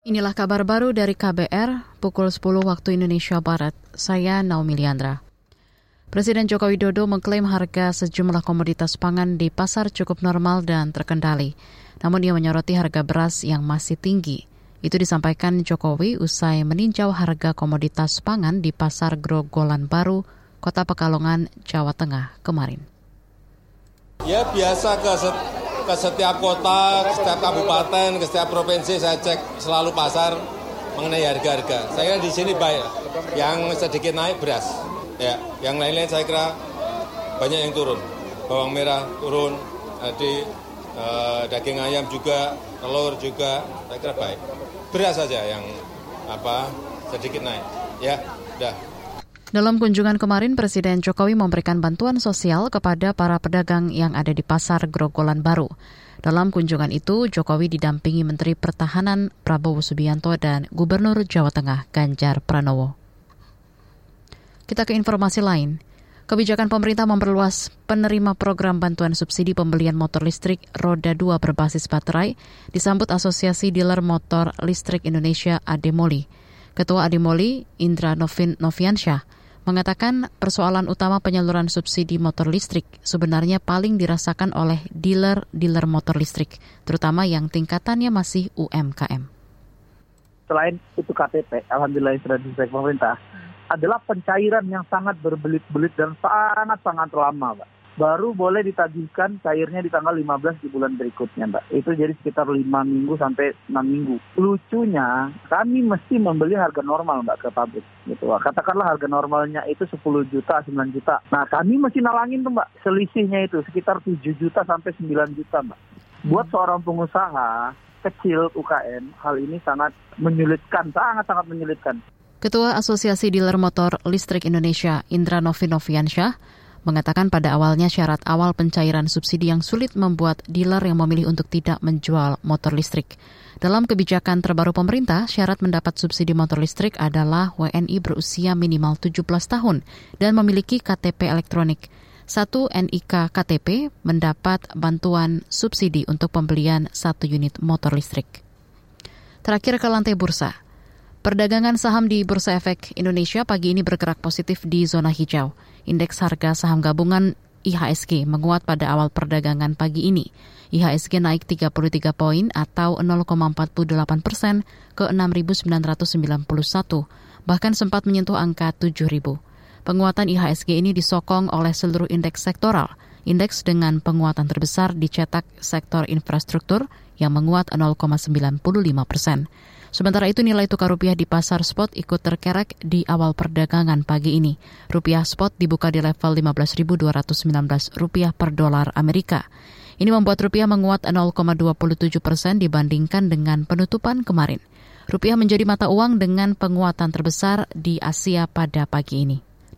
Inilah kabar baru dari KBR pukul 10 waktu Indonesia Barat. Saya Naomi Liandra. Presiden Joko Widodo mengklaim harga sejumlah komoditas pangan di pasar cukup normal dan terkendali. Namun ia menyoroti harga beras yang masih tinggi. Itu disampaikan Jokowi usai meninjau harga komoditas pangan di Pasar Grogolan Baru, Kota Pekalongan, Jawa Tengah kemarin. Ya biasa ke ke setiap kota, ke setiap kabupaten, ke setiap provinsi saya cek selalu pasar mengenai harga-harga. Saya kira di sini baik. Yang sedikit naik beras. Ya, yang lain-lain saya kira banyak yang turun. Bawang merah turun, jadi eh, daging ayam juga, telur juga, saya kira baik. Beras saja yang apa sedikit naik. Ya, udah. Dalam kunjungan kemarin, Presiden Jokowi memberikan bantuan sosial kepada para pedagang yang ada di Pasar Grogolan Baru. Dalam kunjungan itu, Jokowi didampingi Menteri Pertahanan Prabowo Subianto dan Gubernur Jawa Tengah Ganjar Pranowo. Kita ke informasi lain. Kebijakan pemerintah memperluas penerima program bantuan subsidi pembelian motor listrik roda 2 berbasis baterai disambut Asosiasi Dealer Motor Listrik Indonesia Ademoli. Ketua Ademoli, Indra Novin Noviansyah, mengatakan persoalan utama penyaluran subsidi motor listrik sebenarnya paling dirasakan oleh dealer-dealer motor listrik, terutama yang tingkatannya masih UMKM. Selain itu KTP, Alhamdulillah yang sudah diselesaikan pemerintah, adalah pencairan yang sangat berbelit-belit dan sangat-sangat lama, Pak baru boleh ditagihkan cairnya di tanggal 15 di bulan berikutnya, Mbak. Itu jadi sekitar 5 minggu sampai 6 minggu. Lucunya, kami mesti membeli harga normal, Mbak, ke pabrik. Gitu. Katakanlah harga normalnya itu 10 juta, 9 juta. Nah, kami mesti nalangin tuh, Mbak. Selisihnya itu sekitar 7 juta sampai 9 juta, Mbak. Buat seorang pengusaha kecil UKM, hal ini sangat menyulitkan, sangat-sangat menyulitkan. Ketua Asosiasi Dealer Motor Listrik Indonesia, Indra Novinoviansyah, mengatakan pada awalnya syarat awal pencairan subsidi yang sulit membuat dealer yang memilih untuk tidak menjual motor listrik. Dalam kebijakan terbaru pemerintah, syarat mendapat subsidi motor listrik adalah WNI berusia minimal 17 tahun dan memiliki KTP elektronik. Satu NIK KTP mendapat bantuan subsidi untuk pembelian satu unit motor listrik. Terakhir ke lantai bursa. Perdagangan saham di Bursa Efek Indonesia pagi ini bergerak positif di zona hijau. Indeks harga saham gabungan IHSG menguat pada awal perdagangan pagi ini. IHSG naik 33 poin atau 0,48 persen ke 6.991, bahkan sempat menyentuh angka 7.000. Penguatan IHSG ini disokong oleh seluruh indeks sektoral. Indeks dengan penguatan terbesar dicetak sektor infrastruktur yang menguat 0,95 persen. Sementara itu nilai tukar rupiah di pasar spot ikut terkerek di awal perdagangan pagi ini. Rupiah spot dibuka di level 15.219 rupiah per dolar Amerika. Ini membuat rupiah menguat 0,27 persen dibandingkan dengan penutupan kemarin. Rupiah menjadi mata uang dengan penguatan terbesar di Asia pada pagi ini.